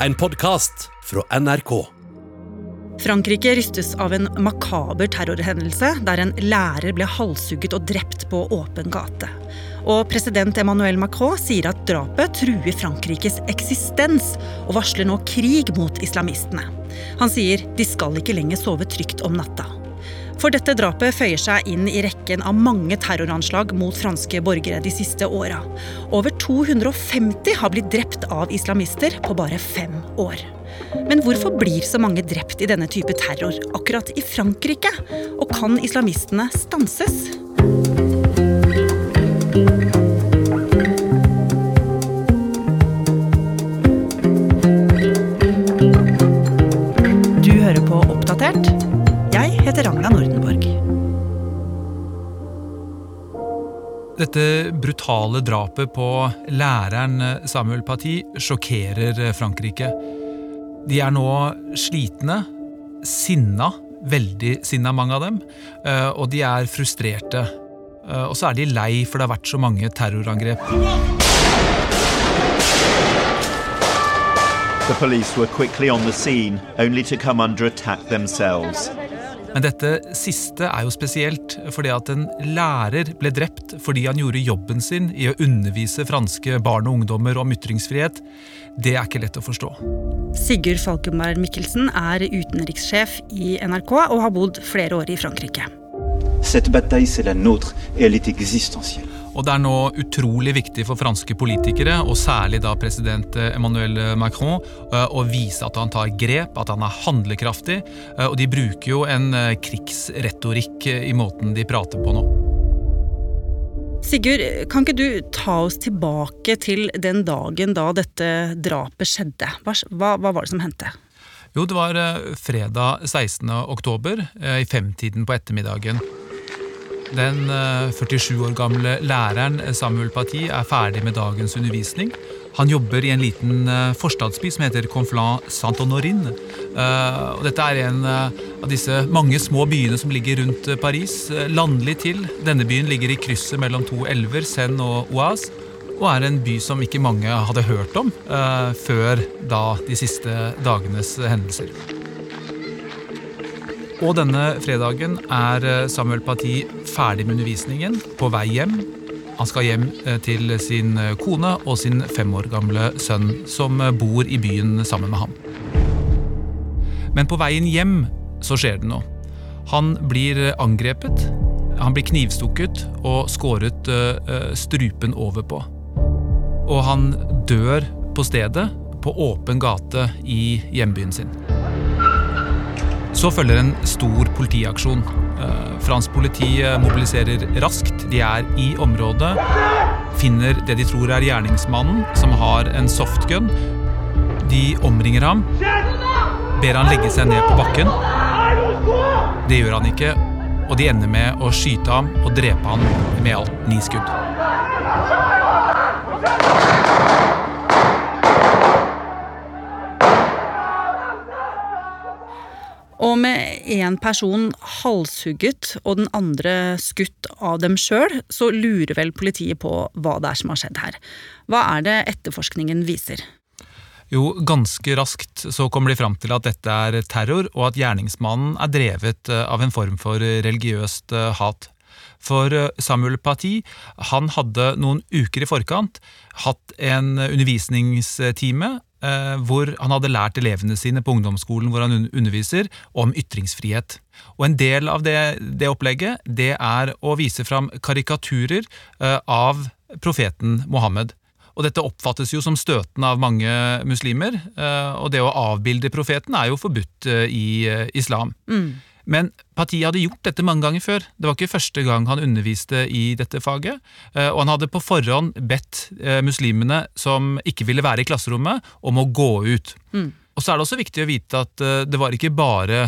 en podkast fra NRK. Frankrike rystes av en makaber terrorhendelse der en lærer ble halshugget og drept på åpen gate. Og president Emmanuel Macron sier at drapet truer Frankrikes eksistens, og varsler nå krig mot islamistene. Han sier de skal ikke lenger sove trygt om natta. For dette drapet føyer seg inn i rekken av mange terroranslag mot franske borgere de siste åra. Over 250 har blitt drept av islamister på bare fem år. Men hvorfor blir så mange drept i denne type terror akkurat i Frankrike? Og kan islamistene stanses? Dette brutale drapet på læreren Samuel Paty sjokkerer Frankrike. De er nå slitne, sinna, veldig sinna mange av dem, eh, og de er frustrerte. Eh, Og så er de lei for det har vært så mange terrorangrep. The police were quickly on the scene, only to come under attack themselves. Men dette siste er jo spesielt, fordi at en lærer ble drept fordi han gjorde jobben sin i å undervise franske barn og ungdommer om ytringsfrihet. Det er ikke lett å forstå. Sigurd Falkenberg Mikkelsen er utenrikssjef i NRK og har bodd flere år i Frankrike. Cette bataille, c'est la nôtre et elle est existentielle. Og det er nå utrolig viktig for franske politikere, og særlig da president Emmanuel Macron, eh, å vise at han tar grep, at han er handlekraftig. eh, Og de bruker jo en eh, krigsretorikk eh, i måten de prater på nå. Sigurd, kan ikke du ta oss tilbake til den dagen da dette drapet skjedde? Hva, hva, var det som hendte? Jo, det var eh, fredag 16. oktober, eh, i femtiden på ettermiddagen. Den eh, 47 år gamle læreren eh, Samuel Paty er ferdig med dagens undervisning. Han jobber i en liten eh, forstadsby som heter Conflans Saint-Honorin. Eh, Dette er en eh, av disse mange små byene som ligger rundt eh, Paris. eh, Landlig til. Denne byen ligger i krysset mellom to elver, Seine og Oise, og er en by som ikke mange hadde hørt om eh, før da de siste dagenes hendelser. Og denne fredagen er eh, Samuel Paty ferdig med undervisningen, på vei hjem. Han skal hjem eh, til sin eh, kone og sin fem år gamle sønn, som bor i byen sammen med ham. Men på veien hjem så skjer det noe. Han blir angrepet, han blir knivstukket og skåret strupen over på. Og han dør på stedet, på åpen gate i hjembyen sin. Så følger en stor politiaksjon. Eh, Fransk politi eh, mobiliserer raskt. De er i området, finner det de tror er gjerningsmannen, som har en softgun. De omringer ham, ber han legge seg ned på bakken. Det gjør han ikke, og de ender med å skyte ham og drepe ham med alt ni skudd. Én person halshugget og den andre skutt av dem sjøl, så lurer vel politiet på hva det er som har skjedd her. Hva er det etterforskningen viser? Jo, ganske raskt så kommer de fram til at dette er terror, og at gjerningsmannen er drevet eh, av en form for religiøst eh, hat. For eh, Samuel Paty han hadde noen uker i forkant hatt en undervisningstime hvor han hadde lært elevene sine på ungdomsskolen hvor han underviser, om ytringsfrihet. Og En del av det, det opplegget det er å vise fram karikaturer eh, av profeten Mohammed. Og Dette oppfattes jo som støtende av mange muslimer, eh, og det å avbilde profeten er jo forbudt eh, i eh, islam. Men partiet hadde gjort dette mange ganger før. Det var ikke første gang han underviste i dette faget. eh, Og han hadde på forhånd bedt eh, muslimene som ikke ville være i klasserommet, om å gå ut. Og så er det også viktig å vite at eh, det var ikke bare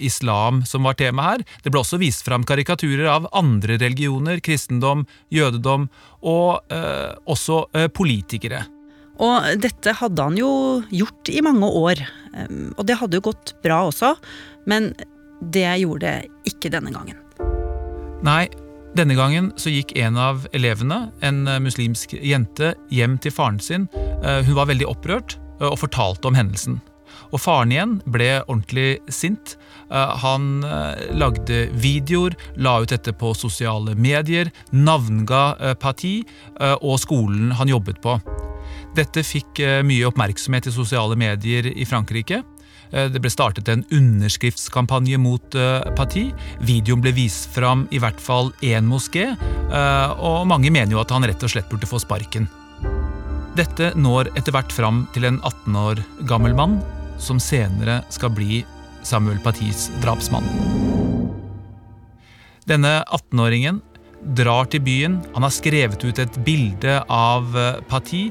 islam som var tema her. Det ble også vist fram karikaturer av andre religioner, kristendom, jødedom og eh, også politikere. Og dette hadde han jo gjort i mange år, og det hadde jo gått bra også, men det gjorde det ikke denne gangen. Nei, denne gangen så gikk en av elevene, en eh, muslimsk jente, hjem til faren sin. Eh, Hun var veldig opprørt, og fortalte om hendelsen. Og faren igjen ble ordentlig sint. Han lagde videoer, la ut dette på sosiale medier, navnga parti og skolen han jobbet på. Dette fikk mye oppmerksomhet i sosiale medier i Frankrike. Eh, det ble startet en underskriftskampanje mot eh, parti. Videoen ble vist fram i hvert fall én moské, eh, og mange mener jo at han rett og slett burde få sparken. Dette når etter hvert fram til en 18 år gammel mann, som senere skal bli Samuel Patis drapsmann. Denne 18-åringen drar til byen. Han har skrevet ut et bilde av Pati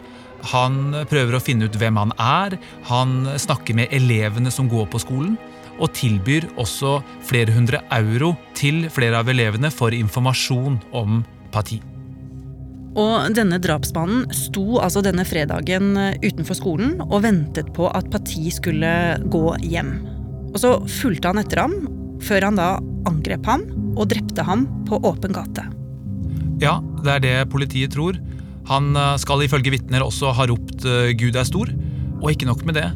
han prøver å finne ut hvem han er, han snakker med elevene som går på skolen, og tilbyr også flere hundre euro til flere av elevene for informasjon om parti. Og denne drapsmannen sto altså denne fredagen utenfor skolen og ventet på at Pati skulle gå hjem. Og så fulgte han etter ham, før han da angrep ham og drepte ham på åpen gate. Ja, det er det politiet tror. Han eh, skal ifølge vitner også ha ropt eh, 'Gud er stor', og ikke nok med det.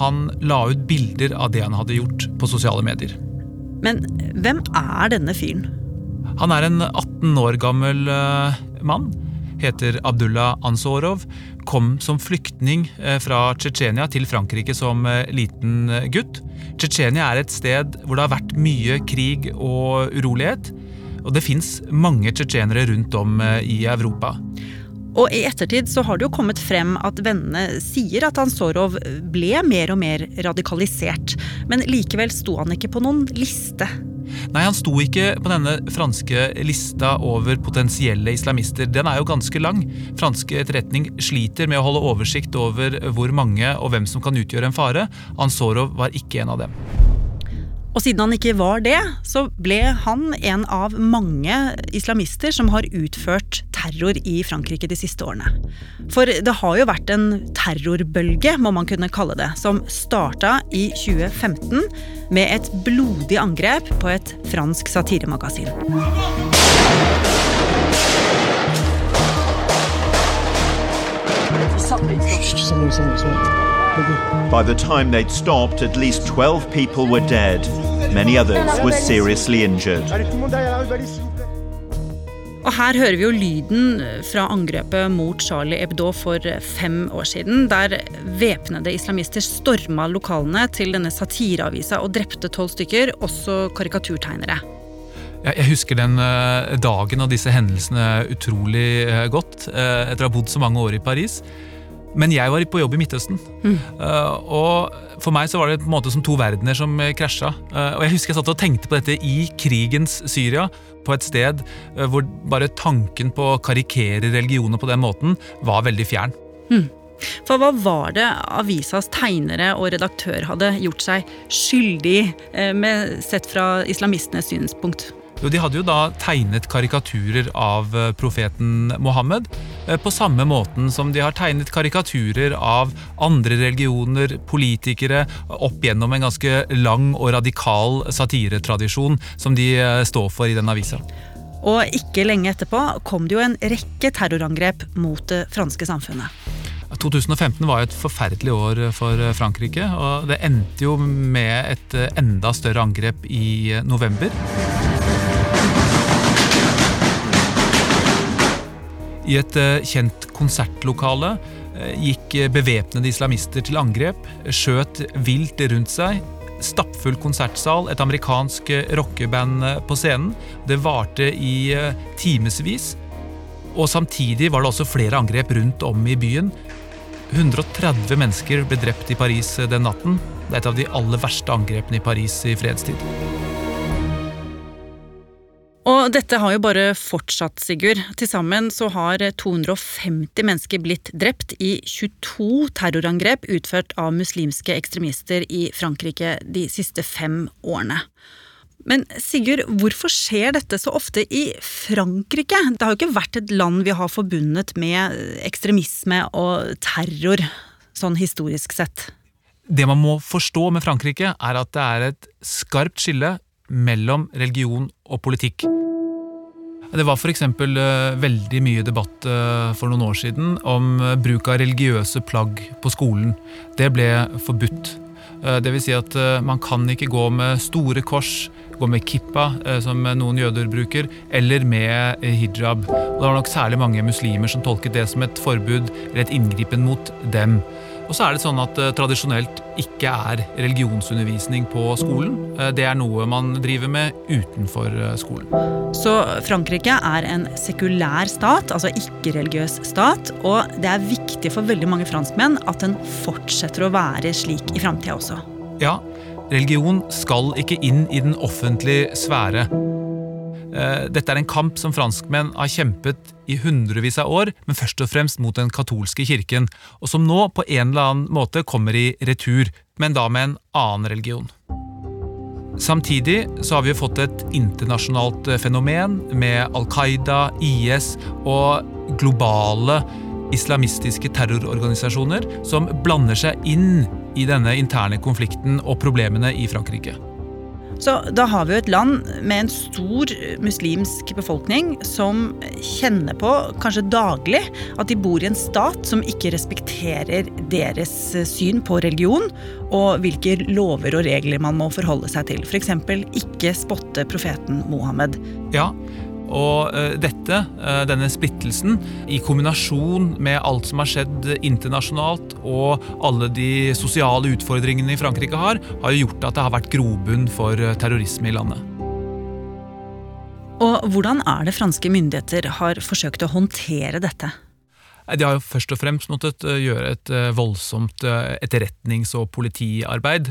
Han la ut bilder av det han hadde gjort på sosiale medier. Men hvem er denne fyren? Han er en 18 år gammel uh, mann. Heter Abdullah Ansorov. Kom som flyktning fra Tsjetsjenia til Frankrike som liten gutt. Tsjetsjenia er et sted hvor det har vært mye krig og urolighet. Og det fins mange tsjetsjenere rundt om i Europa. Og i ettertid så har det jo kommet frem at vennene sier at Ansorov ble mer og mer radikalisert. Men likevel sto han ikke på noen liste. Nei, han sto ikke på denne franske lista over potensielle islamister. Den er jo ganske lang. Fransk etterretning sliter med å holde oversikt over hvor mange og hvem som kan utgjøre en fare. Ansorov var ikke en av dem. Og siden han ikke var det, så ble han en av mange islamister som har utført terror i Frankrike de siste årene. For det har jo vært en terrorbølge, må man kunne kalle det, som starta i 2015 med et blodig angrep på et fransk satiremagasin. By the time they'd stopped, at least 12 people were dead. Many others were seriously injured. Og her hører vi jo lyden fra angrepet mot Charlie Hebdo for fem år siden, der væpnede islamister storma lokalene til denne satireavisa og drepte tolv stykker, også karikaturtegnere. Jeg husker den eh, dagen og disse hendelsene utrolig eh, godt, eh, etter å ha bodd så mange år i Paris. Men jeg var på jobb i Midtøsten. Mm. Uh, og for meg så var det på en måte som to verdener som uh, krasja. Uh, og jeg husker jeg satt og tenkte på dette i krigens Syria, på et sted hvor bare tanken på å karikere religioner på den måten var veldig fjern. Mm. For hva var det avisas tegnere og redaktør hadde gjort seg skyldig med sett fra islamistenes synspunkt? Jo, De hadde jo da tegnet karikaturer av eh, profeten Mohammed, eh, på samme måten som de har tegnet karikaturer av andre religioner, politikere, opp gjennom en ganske lang og radikal satiretradisjon som de eh, står for i den avisa. Og ikke lenge etterpå kom det jo en rekke terrorangrep mot det franske samfunnet. 2015 var et forferdelig år for Frankrike, og det endte jo med et enda større angrep i november. I et eh, kjent konsertlokale eh, gikk bevæpnede islamister til angrep, skjøt vilt rundt seg. Stappfull konsertsal, et amerikansk rockeband på scenen. Det varte i eh, timevis. Og samtidig var det også flere angrep rundt om i byen. 130 mennesker ble drept i Paris den natten. Det er et av de aller verste angrepene i Paris i fredstid. Dette har jo bare fortsatt, Sigurd. Til sammen så har 250 mennesker blitt drept i 22 terrorangrep utført av muslimske ekstremister i Frankrike de siste fem årene. Men Sigurd, hvorfor skjer dette så ofte i Frankrike? Det har jo ikke vært et land vi har forbundet med ekstremisme og terror, sånn historisk sett. Det man må forstå med Frankrike, er at det er et skarpt skille mellom religion og politikk. Det var f.eks. Uh, veldig mye debatt uh, for noen år siden om uh, bruk av religiøse plagg på skolen. Det ble forbudt. Dvs. si at man kan ikke gå med store kors, gå med kippa, som noen jøder bruker, eller med hijab. Og det var nok særlig mange muslimer som tolket det som et forbud eller et inngripen mot dem. Og så er det sånn at uh, tradisjonelt ikke er religionsundervisning på skolen. Uh, det er noe man driver med utenfor uh, skolen. Så Frankrike er en sekulær stat, altså ikke-religiøs stat. Og det er viktig for veldig mange franskmenn at den fortsetter å være slik i framtida også. Ja, religion skal ikke inn i den offentlige sfære. Eh, dette er en kamp som franskmenn har kjempet i hundrevis av år, men først og fremst mot den katolske kirken, og som nå på en eller annen måte kommer i retur, men da med en annen religion. Samtidig så har vi fått et internasjonalt eh, fenomen med Al Qaida, IS og globale islamistiske terrororganisasjoner som blander seg inn i denne interne konflikten og problemene i Frankrike. Så da har vi jo et land med en stor muslimsk befolkning som kjenner på, kanskje daglig, at de bor i en stat som ikke respekterer deres syn på religion, og hvilke lover og regler man må forholde seg til. F.eks. ikke spotte profeten Mohammed. Ja, og uh, dette, uh, denne splittelsen, i kombinasjon med alt som har skjedd internasjonalt, og alle de sosiale utfordringene i Frankrike har, har jo gjort at det har vært grobunn for uh, terrorisme i landet. Og hvordan er det franske myndigheter har forsøkt å håndtere dette? De har jo først og fremst måttet gjøre et voldsomt etterretnings- og politiarbeid.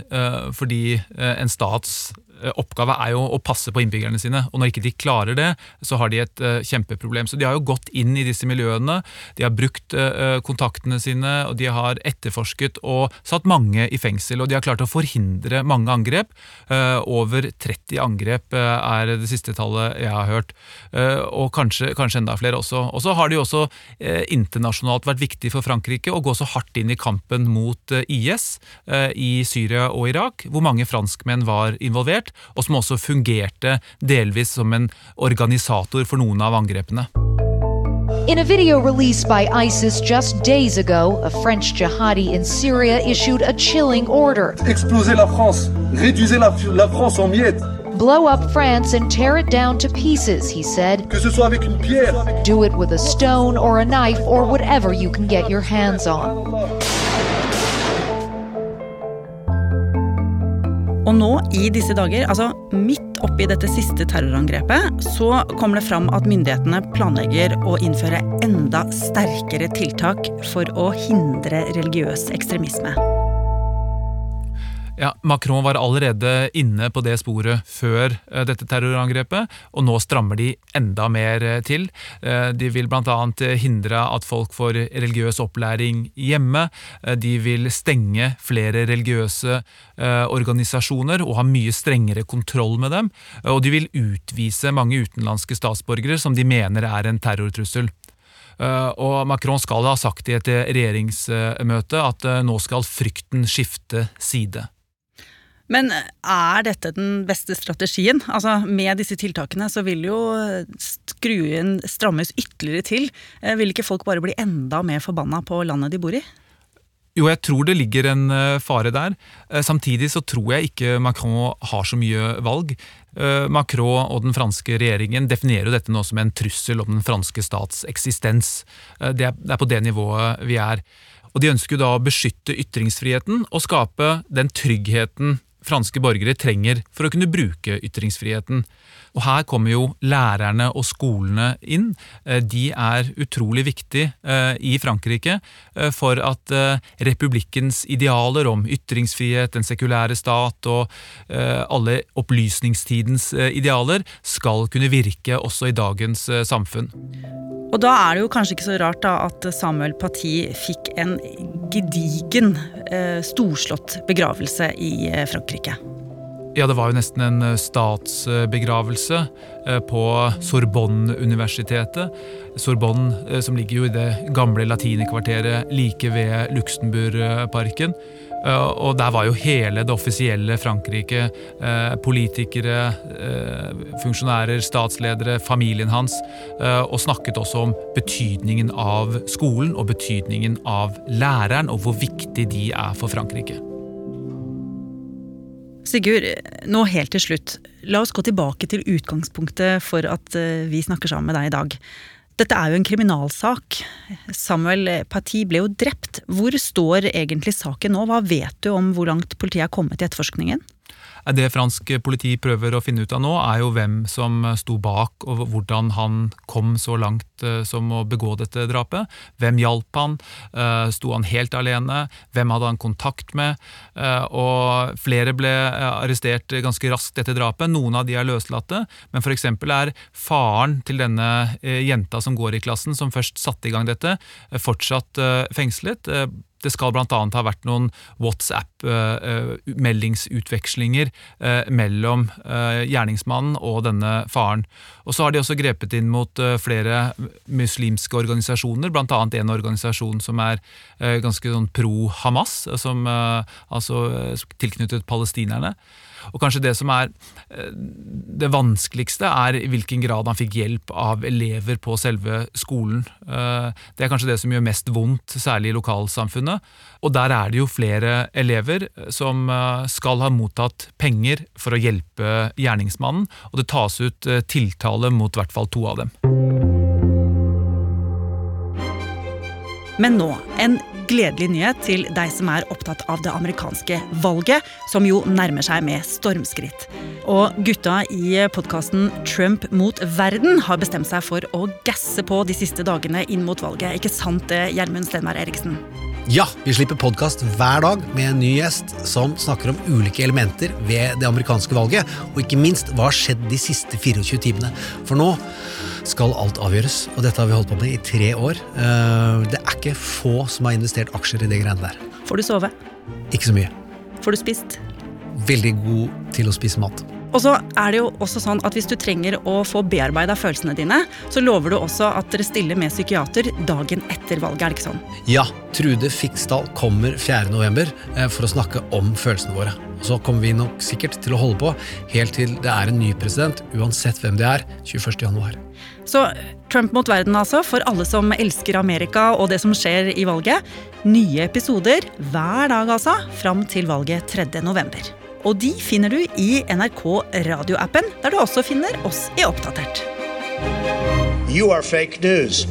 Fordi en stats Eh, oppgave er jo å passe på innbyggerne sine. Og når ikke de klarer det, så har de et uh, kjempeproblem. Så de har jo gått inn i disse miljøene, de har brukt uh, kontaktene sine, og de har etterforsket og satt mange i fengsel. Og de har klart å forhindre mange angrep. Over 30 angrep er det siste tallet jeg har hørt. og kanskje, kanskje, enda flere også. Og så har det jo også internasjonalt vært viktig for Frankrike å gå så hardt inn i kampen mot IS i Syria og Irak, hvor mange franskmenn var involvert og som også fungerte delvis som en organisator for noen av angrepene. In a video released by ISIS just days ago, a French jihadi in Syria issued a chilling order. Explosez la France, réduisez la, la France en miettes. Blow up France and tear it down to pieces, he said. Que ce soit avec une pierre. Do it with a stone or a knife or whatever you can get your hands on. Og nå i disse dager, altså midt oppi dette siste terrorangrepet, så kommer det fram at myndighetene planlegger å innføre enda sterkere tiltak for å hindre religiøs ekstremisme. Ja, Macron var allerede inne på det sporet før uh, dette terrorangrepet, og nå strammer de enda mer uh, til. Uh, de vil bl.a. hindre at folk får religiøs opplæring hjemme. de vil stenge flere religiøse organisasjoner og ha mye strengere kontroll med dem. Og de vil utvise mange utenlandske statsborgere som de mener er en terrortrussel. Og Macron skal ha sagt i et regjeringsmøte at nå skal frykten skifte side. Men er dette den beste strategien? Altså, Med disse tiltakene så vil jo skruen strammes ytterligere til. Eh, vil ikke folk bare bli enda mer forbanna på landet de bor i? Jo, jeg tror det ligger en eh, fare der. Eh, samtidig så tror jeg ikke Macron har så mye valg. Macron og den franske regjeringen definerer jo dette nå som en trussel om den franske stats eksistens. Det er på det nivået vi er. Og De ønsker jo da å beskytte ytringsfriheten og skape den tryggheten franske borgere trenger for å kunne bruke ytringsfriheten. Og Her kommer jo lærerne og skolene inn. Eh, de er utrolig viktige eh, i Frankrike eh, for at republikkens idealer om ytringsfrihet, den sekulære stat og alle opplysningstidens idealer skal kunne virke også i dagens samfunn. Og da er det jo kanskje ikke så rart da at Samuel Paty fikk en gedigen, storslått begravelse i Frankrike. Ja, det var jo nesten en eh, statsbegravelse eh, på Sorbonne-universitetet. Sorbonne, eh, som ligger jo i det gamle latinekvarteret like ved Luxembourgparken. Eh, og der var jo hele det offisielle Frankrike, eh, politikere, eh, funksjonærer, statsledere, familien hans, og snakket også om betydningen av skolen og betydningen av læreren, og hvor viktig de er for Frankrike. Sigurd, nå helt til slutt. La oss gå tilbake til utgangspunktet for at vi snakker sammen med deg i dag. Dette er jo en kriminalsak. Samuel Paty ble jo drept. Hvor står egentlig saken nå? Hva vet du om hvor langt politiet er kommet i etterforskningen? Det fransk politi prøver å finne ut av nå, er jo hvem som sto bak, og hvordan han kom så langt eh, som å begå dette drapet. Hvem hjalp han? Eh, sto han helt alene? Hvem hadde han kontakt med? Eh, og flere ble arrestert ganske raskt etter drapet. Noen av de er løslatte, men f.eks. er faren til denne jenta som går i klassen, som først satte i gang dette, fortsatt fengslet det skal bl.a. ha vært noen WhatsApp-meldingsutvekslinger eh, mellom eh, gjerningsmannen og denne faren. Og Så har de også grepet inn mot eh, flere muslimske organisasjoner, bl.a. en organisasjon som er ganske sånn pro Hamas, som, altså tilknyttet palestinerne. Og kanskje det som er eh, det vanskeligste, er i hvilken grad han fikk hjelp av elever på selve skolen. Eh, det er kanskje det som gjør mest vondt, særlig i lokalsamfunnet. Og der er det jo flere elever som eh, skal ha mottatt penger for å hjelpe gjerningsmannen, og det tas ut tiltale mot i hvert fall to av dem. Men nå, en gledelig nyhet til deg som er opptatt av det amerikanske valget, som jo nærmer seg med stormskritt. Og gutta i podkasten Trump mot verden har bestemt seg for å gasse på de siste dagene inn mot valget. Ikke sant, Gjermund Stenberg Eriksen? Ja, vi slipper podkast hver dag med en ny gjest som snakker om ulike elementer ved det amerikanske valget, og ikke minst hva har skjedd de siste 24 timene. For nå skal alt avgjøres, og dette har vi holdt på med i tre år. Eh, det er ikke få som har investert aksjer i det greiene der. Får du sove? Ikke så mye. Får du spist? Veldig god til å spise mat. Og så er det jo også sånn at Hvis du trenger å få bearbeida følelsene dine, så lover du også at dere stiller med psykiater dagen etter valget. er det ikke sånn? Ja. Trude Fiksdal kommer 4.11. Eh, for å snakke om følelsene våre. Og Så kommer vi nok sikkert til å holde på helt til det er en ny president, uansett hvem det er, 21.1. Så Trump mot verden, altså, for alle som elsker Amerika og det som skjer i valget. Nye episoder hver dag, altså, fram til valget 3.11. Og de finner du i NRK radioappen, der du også finner oss i Oppdatert. You are fake news.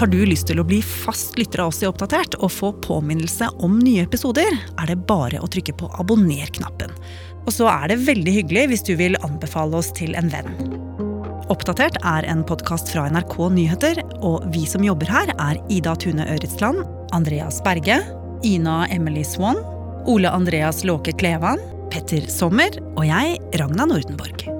Har du lyst til å bli fast lytter av oss i Oppdatert og få påminnelse om nye episoder, er det bare å trykke på abonner-knappen. Og så er det veldig hyggelig hvis du vil anbefale oss til en venn. Oppdatert er en podkast fra NRK Nyheter, og vi som jobber her, er Ida Tune Øretsland, Andreas Berge, Ina Emily Swann, Ole Andreas Låke Klevan, Petter Sommer og jeg, Ragna Nordenborg.